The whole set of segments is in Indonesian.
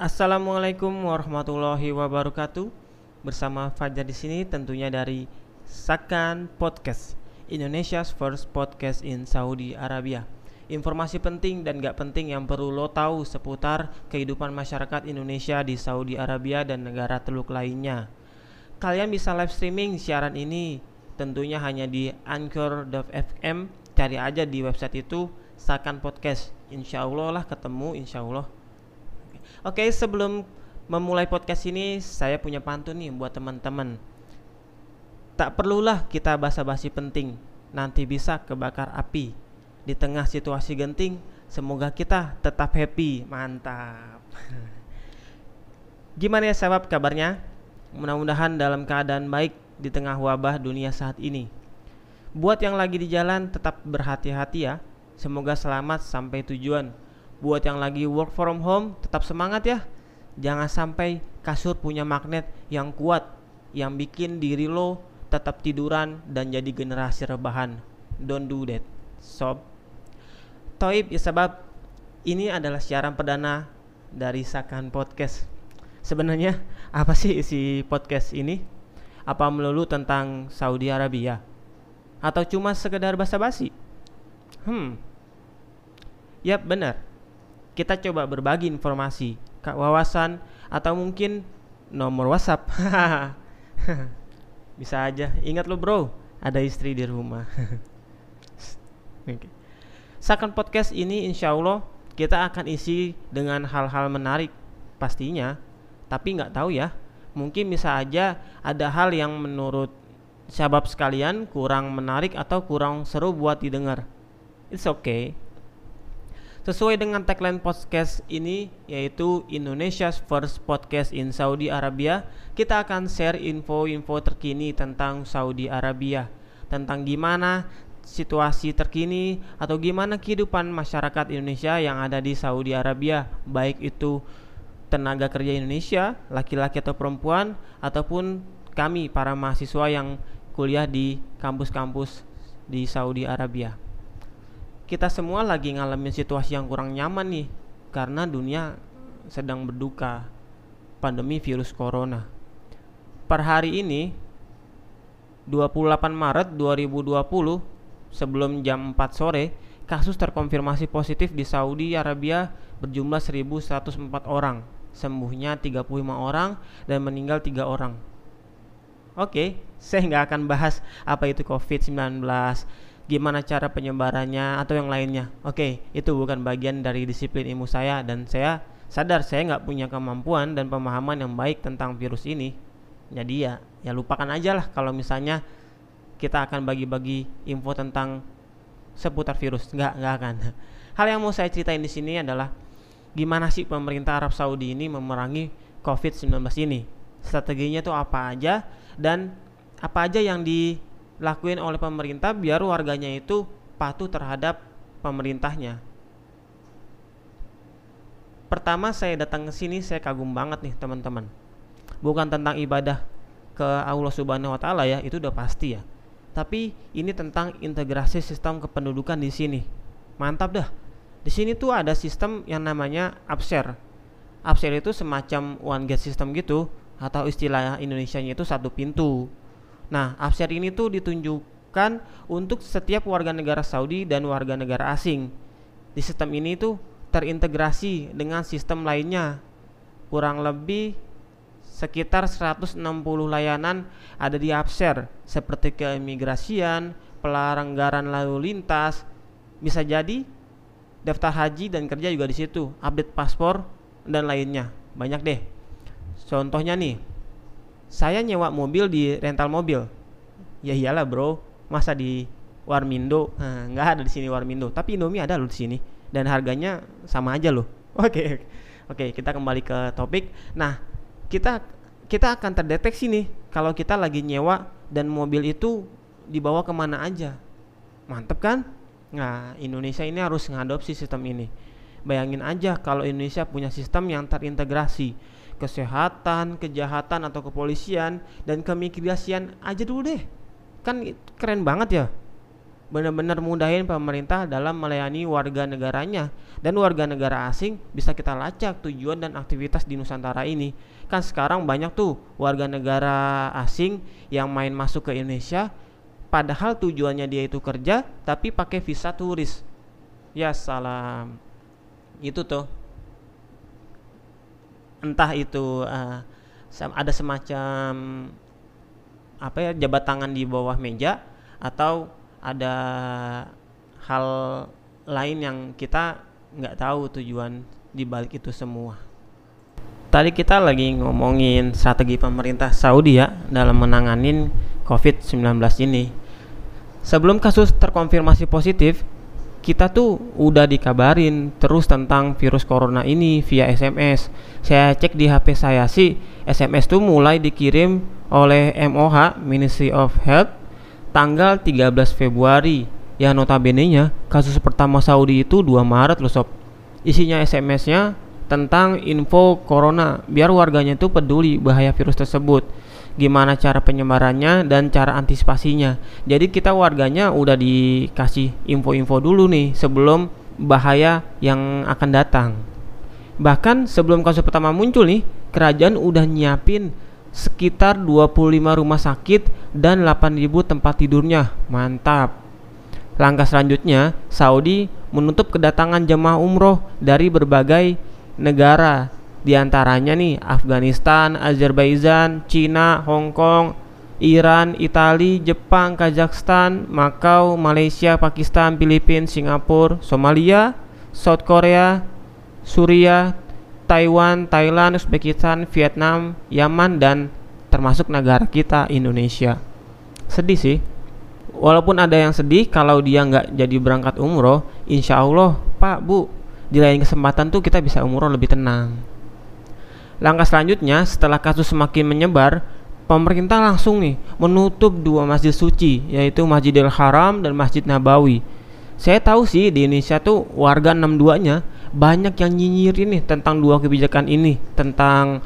Assalamualaikum warahmatullahi wabarakatuh. Bersama Fajar di sini tentunya dari Sakan Podcast, Indonesia's first podcast in Saudi Arabia. Informasi penting dan gak penting yang perlu lo tahu seputar kehidupan masyarakat Indonesia di Saudi Arabia dan negara teluk lainnya. Kalian bisa live streaming siaran ini tentunya hanya di anchor.fm cari aja di website itu Sakan Podcast Insya Allah lah ketemu Insya Allah Oke sebelum memulai podcast ini saya punya pantun nih buat teman-teman Tak perlulah kita basa-basi penting Nanti bisa kebakar api Di tengah situasi genting Semoga kita tetap happy Mantap Gimana ya sahabat kabarnya? Mudah-mudahan dalam keadaan baik di tengah wabah dunia saat ini. Buat yang lagi di jalan tetap berhati-hati ya. Semoga selamat sampai tujuan. Buat yang lagi work from home tetap semangat ya. Jangan sampai kasur punya magnet yang kuat yang bikin diri lo tetap tiduran dan jadi generasi rebahan. Don't do that. Sob. Toib ya sebab ini adalah siaran perdana dari Sakan Podcast. Sebenarnya apa sih isi podcast ini? Apa melulu tentang Saudi Arabia? Atau cuma sekedar basa-basi? Hmm. Yap, benar. Kita coba berbagi informasi, wawasan, atau mungkin nomor WhatsApp. Bisa aja. Ingat lo bro, ada istri di rumah. okay. Sakan podcast ini insya Allah kita akan isi dengan hal-hal menarik pastinya. Tapi nggak tahu ya, mungkin bisa aja ada hal yang menurut sahabat sekalian kurang menarik atau kurang seru buat didengar. It's okay. Sesuai dengan tagline podcast ini yaitu Indonesia's first podcast in Saudi Arabia, kita akan share info-info terkini tentang Saudi Arabia, tentang gimana situasi terkini atau gimana kehidupan masyarakat Indonesia yang ada di Saudi Arabia, baik itu tenaga kerja Indonesia, laki-laki atau perempuan, ataupun kami para mahasiswa yang kuliah di kampus-kampus di Saudi Arabia. Kita semua lagi ngalamin situasi yang kurang nyaman nih, karena dunia sedang berduka pandemi virus corona. Per hari ini, 28 Maret 2020, sebelum jam 4 sore, kasus terkonfirmasi positif di Saudi Arabia berjumlah 1104 orang sembuhnya 35 orang dan meninggal tiga orang. Oke, saya nggak akan bahas apa itu COVID-19, gimana cara penyebarannya atau yang lainnya. Oke, itu bukan bagian dari disiplin ilmu saya dan saya sadar saya nggak punya kemampuan dan pemahaman yang baik tentang virus ini. Jadi ya, ya lupakan aja lah kalau misalnya kita akan bagi-bagi info tentang seputar virus. Nggak, nggak akan. Hal yang mau saya ceritain di sini adalah gimana sih pemerintah Arab Saudi ini memerangi COVID-19 ini. Strateginya itu apa aja dan apa aja yang dilakuin oleh pemerintah biar warganya itu patuh terhadap pemerintahnya. Pertama saya datang ke sini saya kagum banget nih teman-teman. Bukan tentang ibadah ke Allah Subhanahu wa taala ya, itu udah pasti ya. Tapi ini tentang integrasi sistem kependudukan di sini. Mantap dah di sini tuh ada sistem yang namanya upshare. Upshare itu semacam one gate system gitu atau istilah Indonesia-nya itu satu pintu. Nah, upshare ini tuh ditunjukkan untuk setiap warga negara Saudi dan warga negara asing. Di sistem ini tuh terintegrasi dengan sistem lainnya. Kurang lebih sekitar 160 layanan ada di Upshare seperti keimigrasian, pelanggaran lalu lintas. Bisa jadi daftar haji dan kerja juga di situ, update paspor dan lainnya. Banyak deh. Contohnya nih, saya nyewa mobil di rental mobil. Ya iyalah bro, masa di Warmindo? Nah, nggak ada di sini Warmindo, tapi Indomie ada loh di sini dan harganya sama aja loh. Oke, oke kita kembali ke topik. Nah, kita kita akan terdeteksi nih kalau kita lagi nyewa dan mobil itu dibawa ke mana aja. Mantep kan? Nah, Indonesia ini harus mengadopsi sistem ini. Bayangin aja kalau Indonesia punya sistem yang terintegrasi kesehatan, kejahatan atau kepolisian dan keimigrasian aja dulu deh. Kan keren banget ya. benar-benar mudahin pemerintah dalam melayani warga negaranya dan warga negara asing bisa kita lacak tujuan dan aktivitas di Nusantara ini kan sekarang banyak tuh warga negara asing yang main masuk ke Indonesia padahal tujuannya dia itu kerja tapi pakai visa turis ya salam itu tuh entah itu uh, ada semacam apa ya jabat tangan di bawah meja atau ada hal lain yang kita nggak tahu tujuan di balik itu semua. Tadi kita lagi ngomongin strategi pemerintah Saudi ya dalam menanganin COVID-19 ini. Sebelum kasus terkonfirmasi positif, kita tuh udah dikabarin terus tentang virus corona ini via SMS. Saya cek di HP saya sih, SMS tuh mulai dikirim oleh MOH Ministry of Health tanggal 13 Februari. Ya notabene-nya kasus pertama Saudi itu 2 Maret loh sob. Isinya SMS-nya tentang info corona biar warganya itu peduli bahaya virus tersebut gimana cara penyebarannya dan cara antisipasinya jadi kita warganya udah dikasih info-info dulu nih sebelum bahaya yang akan datang bahkan sebelum kasus pertama muncul nih kerajaan udah nyiapin sekitar 25 rumah sakit dan 8.000 tempat tidurnya. Mantap. Langkah selanjutnya, Saudi menutup kedatangan jemaah umroh dari berbagai negara. Di antaranya nih Afghanistan, Azerbaijan, Cina, Hong Kong, Iran, Italia, Jepang, Kazakhstan, Makau, Malaysia, Pakistan, Filipina, Singapura, Somalia, South Korea, Suriah, Taiwan, Thailand, Uzbekistan, Vietnam, Yaman dan termasuk negara kita Indonesia. Sedih sih. Walaupun ada yang sedih kalau dia nggak jadi berangkat umroh, insya Allah Pak Bu di lain kesempatan tuh kita bisa umroh lebih tenang. Langkah selanjutnya setelah kasus semakin menyebar, pemerintah langsung nih menutup dua masjid suci yaitu Masjidil Haram dan Masjid Nabawi. Saya tahu sih di Indonesia tuh warga 62-nya banyak yang nyinyirin nih tentang dua kebijakan ini tentang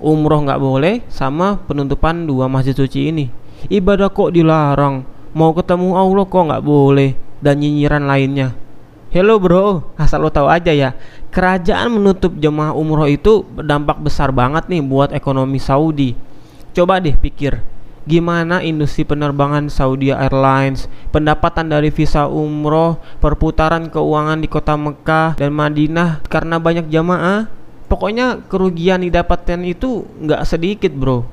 umroh nggak boleh sama penutupan dua masjid suci ini. Ibadah kok dilarang? Mau ketemu Allah kok nggak boleh? Dan nyinyiran lainnya Hello bro, asal lo tahu aja ya Kerajaan menutup jemaah umroh itu berdampak besar banget nih buat ekonomi Saudi Coba deh pikir gimana industri penerbangan Saudi Airlines, pendapatan dari visa umroh, perputaran keuangan di kota Mekah dan Madinah karena banyak jamaah. Pokoknya kerugian didapatkan itu nggak sedikit bro.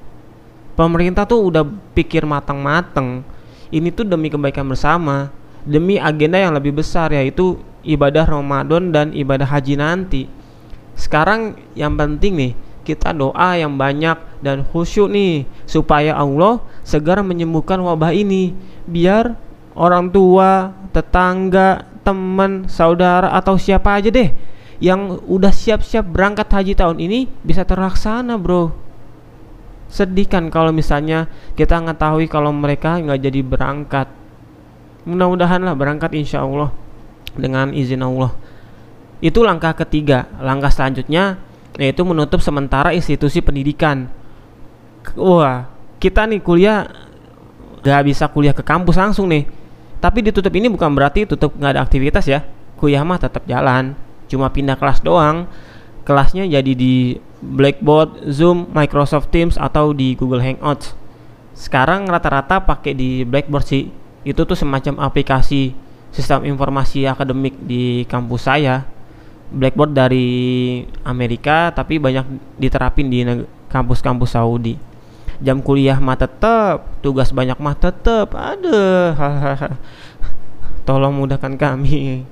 Pemerintah tuh udah pikir matang-matang. Ini tuh demi kebaikan bersama, demi agenda yang lebih besar yaitu ibadah Ramadan dan ibadah haji nanti. Sekarang yang penting nih, kita doa yang banyak dan khusyuk nih supaya Allah segera menyembuhkan wabah ini. Biar orang tua, tetangga, teman, saudara atau siapa aja deh yang udah siap-siap berangkat haji tahun ini bisa terlaksana bro. Sedih kan kalau misalnya kita ngetahui kalau mereka nggak jadi berangkat mudah-mudahan lah berangkat insya Allah dengan izin Allah itu langkah ketiga langkah selanjutnya yaitu menutup sementara institusi pendidikan. Wah, kita nih kuliah gak bisa kuliah ke kampus langsung nih. Tapi ditutup ini bukan berarti tutup nggak ada aktivitas ya. Kuliah mah tetap jalan, cuma pindah kelas doang. Kelasnya jadi di Blackboard, Zoom, Microsoft Teams atau di Google Hangouts. Sekarang rata-rata pakai di Blackboard sih. Itu tuh semacam aplikasi sistem informasi akademik di kampus saya. Blackboard dari Amerika tapi banyak diterapin di kampus-kampus Saudi. Jam kuliah mah tetap tugas banyak mah tetap ada tolong mudahkan kami.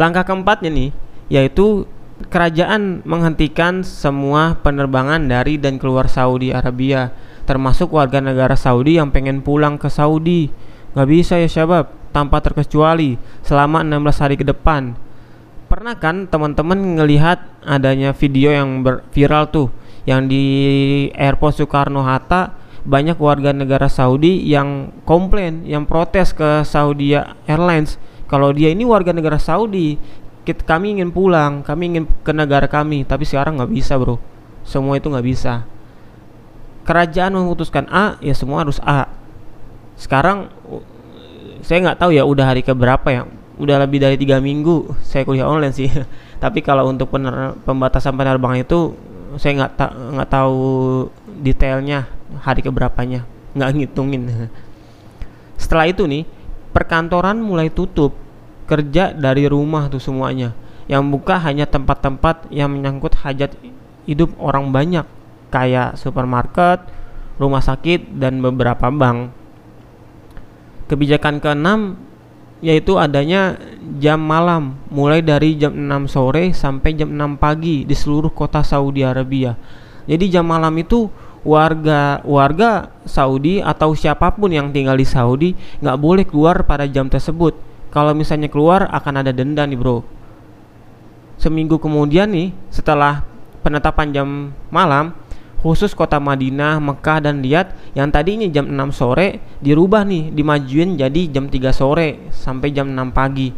Langkah keempatnya nih yaitu kerajaan menghentikan semua penerbangan dari dan keluar Saudi Arabia termasuk warga negara Saudi yang pengen pulang ke Saudi. Nggak bisa ya syabab. Tanpa terkecuali selama 16 hari ke depan. Pernah kan teman-teman ngelihat adanya video yang viral tuh yang di airport Soekarno Hatta banyak warga negara Saudi yang komplain, yang protes ke Saudi Airlines. Kalau dia ini warga negara Saudi, kita, kami ingin pulang, kami ingin ke negara kami, tapi sekarang nggak bisa bro, semua itu nggak bisa. Kerajaan memutuskan A, ya semua harus A. Sekarang saya nggak tahu ya udah hari keberapa ya? Udah lebih dari tiga minggu saya kuliah online sih. Tapi kalau untuk pener pembatasan penerbangan itu saya nggak ta nggak tahu detailnya hari keberapanya. Nggak ngitungin. Setelah itu nih perkantoran mulai tutup. Kerja dari rumah tuh semuanya. Yang buka hanya tempat-tempat yang menyangkut hajat hidup orang banyak kayak supermarket, rumah sakit dan beberapa bank. Kebijakan keenam yaitu adanya jam malam mulai dari jam 6 sore sampai jam 6 pagi di seluruh kota Saudi Arabia. Jadi jam malam itu warga warga Saudi atau siapa pun yang tinggal di Saudi nggak boleh keluar pada jam tersebut. Kalau misalnya keluar akan ada denda nih bro seminggu kemudian nih setelah penetapan jam malam khusus kota Madinah, Mekah dan lihat yang tadinya jam 6 sore dirubah nih dimajuin jadi jam 3 sore sampai jam 6 pagi.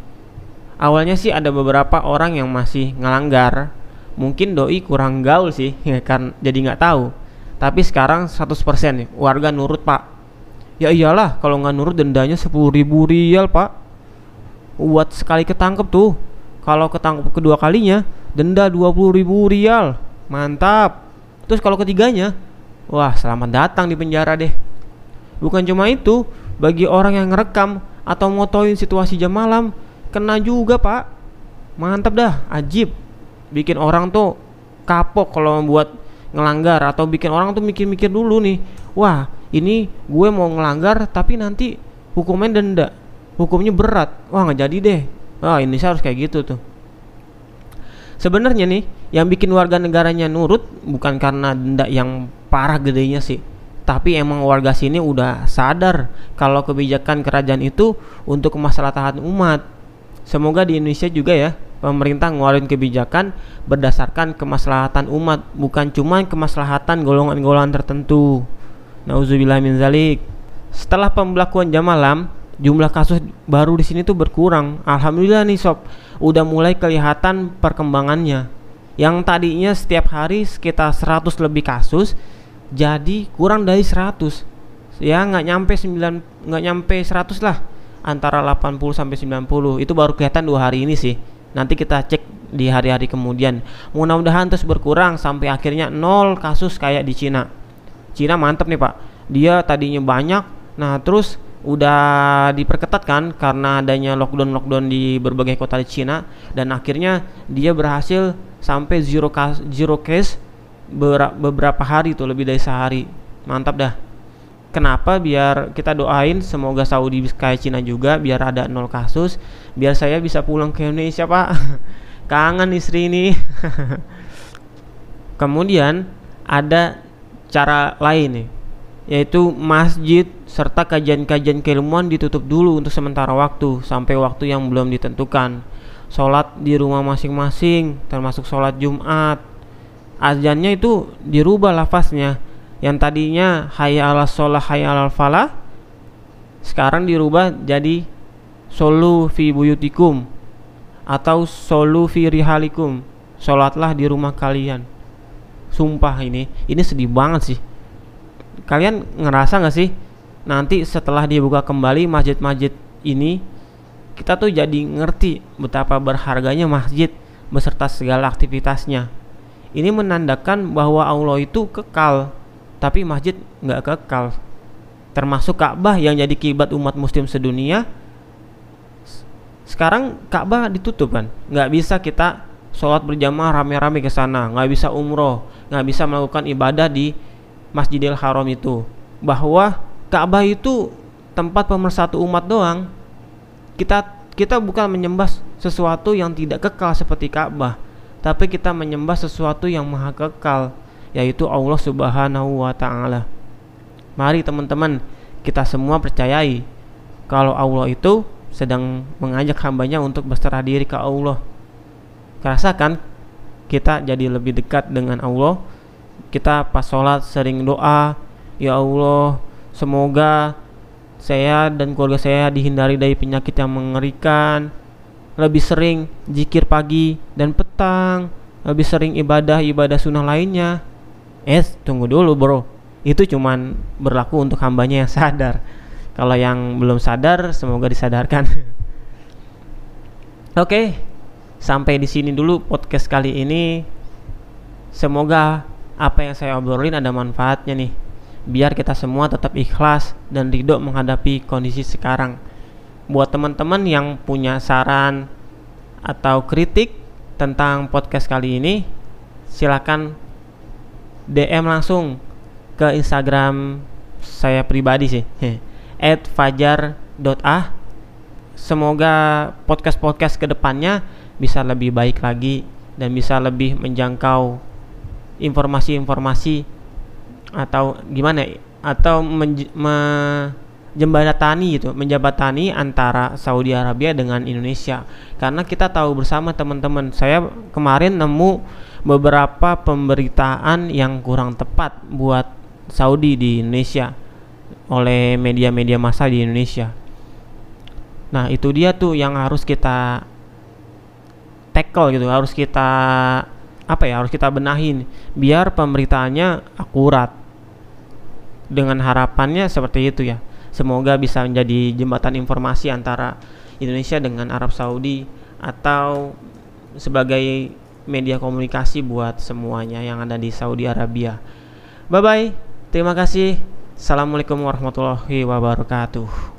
Awalnya sih ada beberapa orang yang masih ngelanggar. Mungkin doi kurang gaul sih ya kan jadi nggak tahu. Tapi sekarang 100% nih warga nurut, Pak. Ya iyalah kalau nggak nurut dendanya 10 ribu rial, Pak. Buat sekali ketangkep tuh kalau ketangkep kedua kalinya, denda 20 ribu rial. Mantap. Terus kalau ketiganya, wah selamat datang di penjara deh. Bukan cuma itu, bagi orang yang ngerekam atau motoin situasi jam malam, kena juga pak. Mantap dah, ajib. Bikin orang tuh kapok kalau membuat ngelanggar atau bikin orang tuh mikir-mikir dulu nih. Wah, ini gue mau ngelanggar tapi nanti hukumnya denda. Hukumnya berat. Wah, nggak jadi deh oh Indonesia harus kayak gitu tuh sebenarnya nih yang bikin warga negaranya nurut bukan karena denda yang parah gedenya sih tapi emang warga sini udah sadar kalau kebijakan kerajaan itu untuk kemaslahatan umat. Semoga di Indonesia juga ya pemerintah ngeluarin kebijakan berdasarkan kemaslahatan umat bukan cuma kemaslahatan golongan-golongan tertentu. Nauzubillah min zalik. Setelah pembelakuan jam malam jumlah kasus baru di sini tuh berkurang. Alhamdulillah nih sob, udah mulai kelihatan perkembangannya. Yang tadinya setiap hari sekitar 100 lebih kasus, jadi kurang dari 100. Ya nggak nyampe 9 nggak nyampe 100 lah. Antara 80 sampai 90. Itu baru kelihatan dua hari ini sih. Nanti kita cek di hari-hari kemudian. Mudah-mudahan terus berkurang sampai akhirnya nol kasus kayak di Cina. Cina mantep nih Pak. Dia tadinya banyak, nah terus udah diperketat kan karena adanya lockdown-lockdown di berbagai kota di Cina. Dan akhirnya dia berhasil sampai zero case, zero case beberapa hari tuh lebih dari sehari. Mantap dah. Kenapa? Biar kita doain semoga Saudi kayak Cina juga biar ada nol kasus biar saya bisa pulang ke Indonesia pak. Kangen istri ini. Kemudian ada cara lain nih yaitu masjid serta kajian-kajian keilmuan ditutup dulu untuk sementara waktu sampai waktu yang belum ditentukan. Sholat di rumah masing-masing, termasuk sholat Jumat. Azannya itu dirubah lafaznya. Yang tadinya hayya ala sholah hayya ala falah sekarang dirubah jadi solu fi buyutikum atau solu fi rihalikum. Sholatlah di rumah kalian. Sumpah ini, ini sedih banget sih kalian ngerasa nggak sih nanti setelah dibuka kembali masjid-masjid ini kita tuh jadi ngerti betapa berharganya masjid beserta segala aktivitasnya. Ini menandakan bahwa Allah itu kekal tapi masjid nggak kekal. Termasuk Ka'bah yang jadi kibat umat muslim sedunia. Sekarang Ka'bah ditutup kan? Nggak bisa kita sholat berjamaah rame-rame ke sana. Nggak bisa umroh. Nggak bisa melakukan ibadah di Masjidil Haram itu. Bahwa Ka'bah itu tempat pemersatu umat doang. Kita kita bukan menyembah sesuatu yang tidak kekal seperti Ka'bah, tapi kita menyembah sesuatu yang maha kekal, yaitu Allah Subhanahu wa taala. Mari teman-teman, kita semua percayai kalau Allah itu sedang mengajak hambanya untuk berserah diri ke Allah. Rasakan kita jadi lebih dekat dengan Allah kita pas sholat sering doa ya Allah semoga saya dan keluarga saya dihindari dari penyakit yang mengerikan lebih sering jikir pagi dan petang lebih sering ibadah-ibadah sunnah lainnya eh tunggu dulu bro itu cuman berlaku untuk hambanya yang sadar Kalau yang belum sadar, semoga disadarkan. Oke, okay, sampai di sini dulu podcast kali ini. Semoga apa yang saya obrolin ada manfaatnya nih. Biar kita semua tetap ikhlas dan ridho menghadapi kondisi sekarang. Buat teman-teman yang punya saran atau kritik tentang podcast kali ini, silakan DM langsung ke Instagram saya pribadi sih. @fajar.ah. Semoga podcast-podcast ke depannya bisa lebih baik lagi dan bisa lebih menjangkau informasi-informasi atau gimana ya? atau menjembatani gitu, menjabatani antara Saudi Arabia dengan Indonesia. Karena kita tahu bersama teman-teman, saya kemarin nemu beberapa pemberitaan yang kurang tepat buat Saudi di Indonesia oleh media-media massa di Indonesia. Nah, itu dia tuh yang harus kita tackle gitu, harus kita apa ya, harus kita benahin biar pemberitaannya akurat. Dengan harapannya seperti itu ya. Semoga bisa menjadi jembatan informasi antara Indonesia dengan Arab Saudi atau sebagai media komunikasi buat semuanya yang ada di Saudi Arabia. Bye bye. Terima kasih. Assalamualaikum warahmatullahi wabarakatuh.